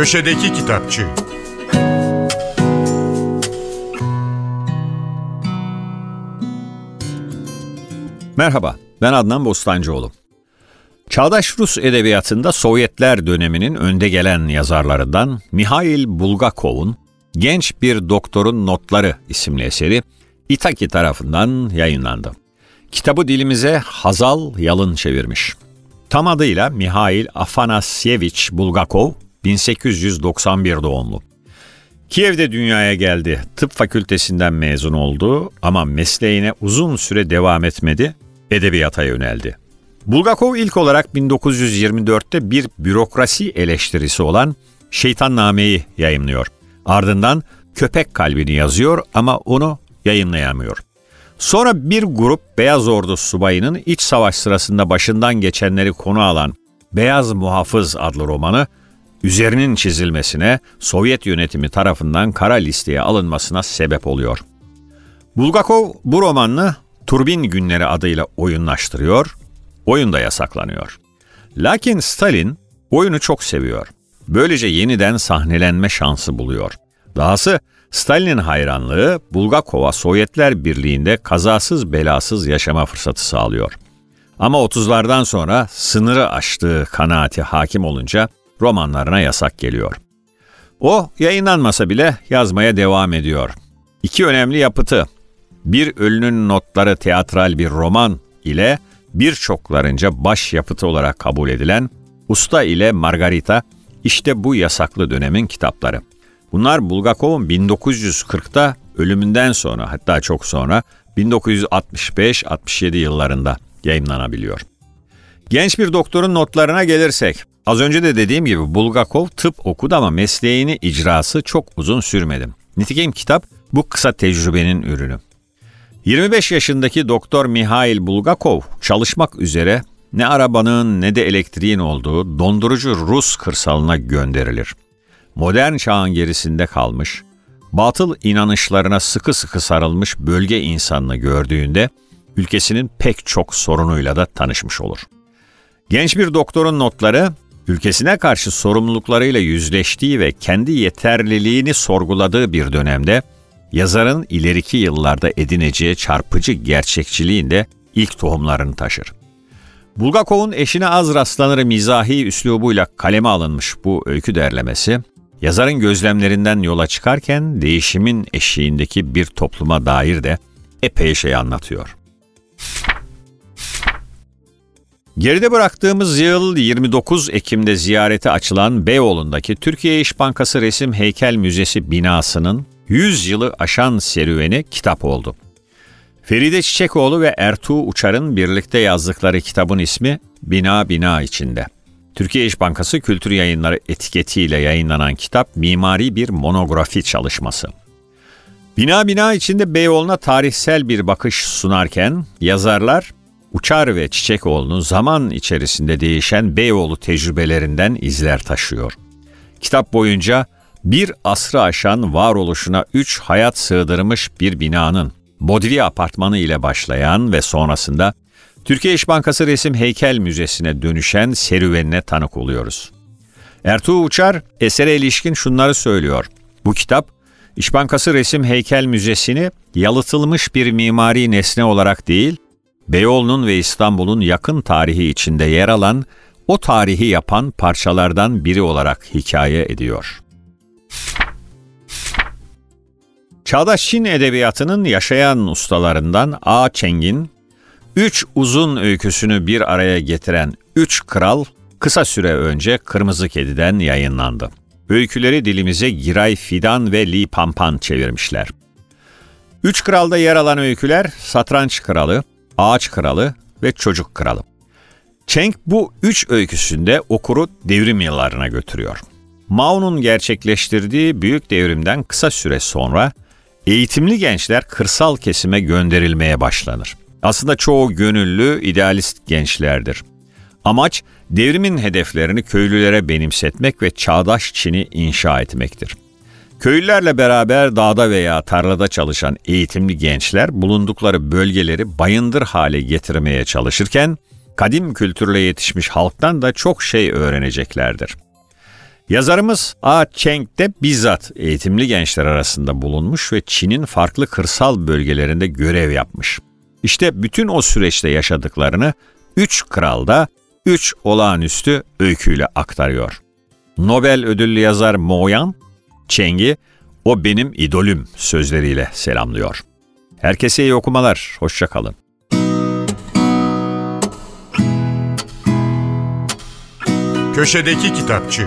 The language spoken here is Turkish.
Köşedeki Kitapçı Merhaba, ben Adnan Bostancıoğlu. Çağdaş Rus edebiyatında Sovyetler döneminin önde gelen yazarlarından Mihail Bulgakov'un Genç Bir Doktorun Notları isimli eseri İtaki tarafından yayınlandı. Kitabı dilimize Hazal Yalın çevirmiş. Tam adıyla Mihail Afanasyevich Bulgakov, 1891 doğumlu. Kiev'de dünyaya geldi. Tıp fakültesinden mezun oldu ama mesleğine uzun süre devam etmedi, edebiyata yöneldi. Bulgakov ilk olarak 1924'te bir bürokrasi eleştirisi olan Şeytanname'yi yayımlıyor. Ardından Köpek Kalbini yazıyor ama onu yayınlayamıyor. Sonra bir grup Beyaz Ordu subayının iç savaş sırasında başından geçenleri konu alan Beyaz Muhafız adlı romanı üzerinin çizilmesine Sovyet yönetimi tarafından kara listeye alınmasına sebep oluyor. Bulgakov bu romanını Turbin Günleri adıyla oyunlaştırıyor, oyun da yasaklanıyor. Lakin Stalin oyunu çok seviyor. Böylece yeniden sahnelenme şansı buluyor. Dahası Stalin'in hayranlığı Bulgakov'a Sovyetler Birliği'nde kazasız belasız yaşama fırsatı sağlıyor. Ama 30'lardan sonra sınırı aştığı kanaati hakim olunca romanlarına yasak geliyor. O yayınlanmasa bile yazmaya devam ediyor. İki önemli yapıtı, Bir Ölünün Notları teatral bir roman ile birçoklarınca baş yapıtı olarak kabul edilen Usta ile Margarita işte bu yasaklı dönemin kitapları. Bunlar Bulgakov'un 1940'ta ölümünden sonra hatta çok sonra 1965-67 yıllarında yayınlanabiliyor. Genç bir doktorun notlarına gelirsek, az önce de dediğim gibi Bulgakov tıp okudu ama mesleğini icrası çok uzun sürmedi. Nitekim kitap bu kısa tecrübenin ürünü. 25 yaşındaki doktor Mihail Bulgakov çalışmak üzere ne arabanın ne de elektriğin olduğu dondurucu Rus kırsalına gönderilir modern çağın gerisinde kalmış, batıl inanışlarına sıkı sıkı sarılmış bölge insanını gördüğünde ülkesinin pek çok sorunuyla da tanışmış olur. Genç bir doktorun notları ülkesine karşı sorumluluklarıyla yüzleştiği ve kendi yeterliliğini sorguladığı bir dönemde yazarın ileriki yıllarda edineceği çarpıcı gerçekçiliğinde ilk tohumlarını taşır. Bulgakov'un eşine az rastlanır mizahi üslubuyla kaleme alınmış bu öykü derlemesi, Yazarın gözlemlerinden yola çıkarken değişimin eşiğindeki bir topluma dair de epey şey anlatıyor. Geride bıraktığımız yıl 29 Ekim'de ziyarete açılan Beyoğlu'ndaki Türkiye İş Bankası Resim Heykel Müzesi binasının 100 yılı aşan serüveni kitap oldu. Feride Çiçekoğlu ve Ertuğ Uçar'ın birlikte yazdıkları kitabın ismi Bina Bina içinde. Türkiye İş Bankası Kültür Yayınları etiketiyle yayınlanan kitap mimari bir monografi çalışması. Bina bina içinde Beyoğlu'na tarihsel bir bakış sunarken yazarlar Uçar ve Çiçekoğlu'nun zaman içerisinde değişen Beyoğlu tecrübelerinden izler taşıyor. Kitap boyunca bir asrı aşan varoluşuna üç hayat sığdırmış bir binanın Bodvi apartmanı ile başlayan ve sonrasında Türkiye İş Bankası Resim Heykel Müzesi'ne dönüşen serüvenine tanık oluyoruz. Ertuğ Uçar esere ilişkin şunları söylüyor. Bu kitap İş Bankası Resim Heykel Müzesi'ni yalıtılmış bir mimari nesne olarak değil, Beyoğlu'nun ve İstanbul'un yakın tarihi içinde yer alan, o tarihi yapan parçalardan biri olarak hikaye ediyor. Çağdaş Çin edebiyatının yaşayan ustalarından A. Cheng'in Üç uzun öyküsünü bir araya getiren Üç Kral kısa süre önce Kırmızı Kedi'den yayınlandı. Öyküleri dilimize Giray Fidan ve Li Pampan çevirmişler. Üç Kral'da yer alan öyküler Satranç Kralı, Ağaç Kralı ve Çocuk Kralı. Cheng bu üç öyküsünde okuru devrim yıllarına götürüyor. Mao'nun gerçekleştirdiği büyük devrimden kısa süre sonra eğitimli gençler kırsal kesime gönderilmeye başlanır. Aslında çoğu gönüllü, idealist gençlerdir. Amaç devrimin hedeflerini köylülere benimsetmek ve çağdaş Çin'i inşa etmektir. Köylülerle beraber dağda veya tarlada çalışan eğitimli gençler bulundukları bölgeleri bayındır hale getirmeye çalışırken kadim kültürle yetişmiş halktan da çok şey öğreneceklerdir. Yazarımız A. Cheng de bizzat eğitimli gençler arasında bulunmuş ve Çin'in farklı kırsal bölgelerinde görev yapmış. İşte bütün o süreçte yaşadıklarını Üç Kral'da üç olağanüstü öyküyle aktarıyor. Nobel ödüllü yazar Mo Yan, Cheng'i o benim idolüm sözleriyle selamlıyor. Herkese iyi okumalar, hoşçakalın. Köşedeki Kitapçı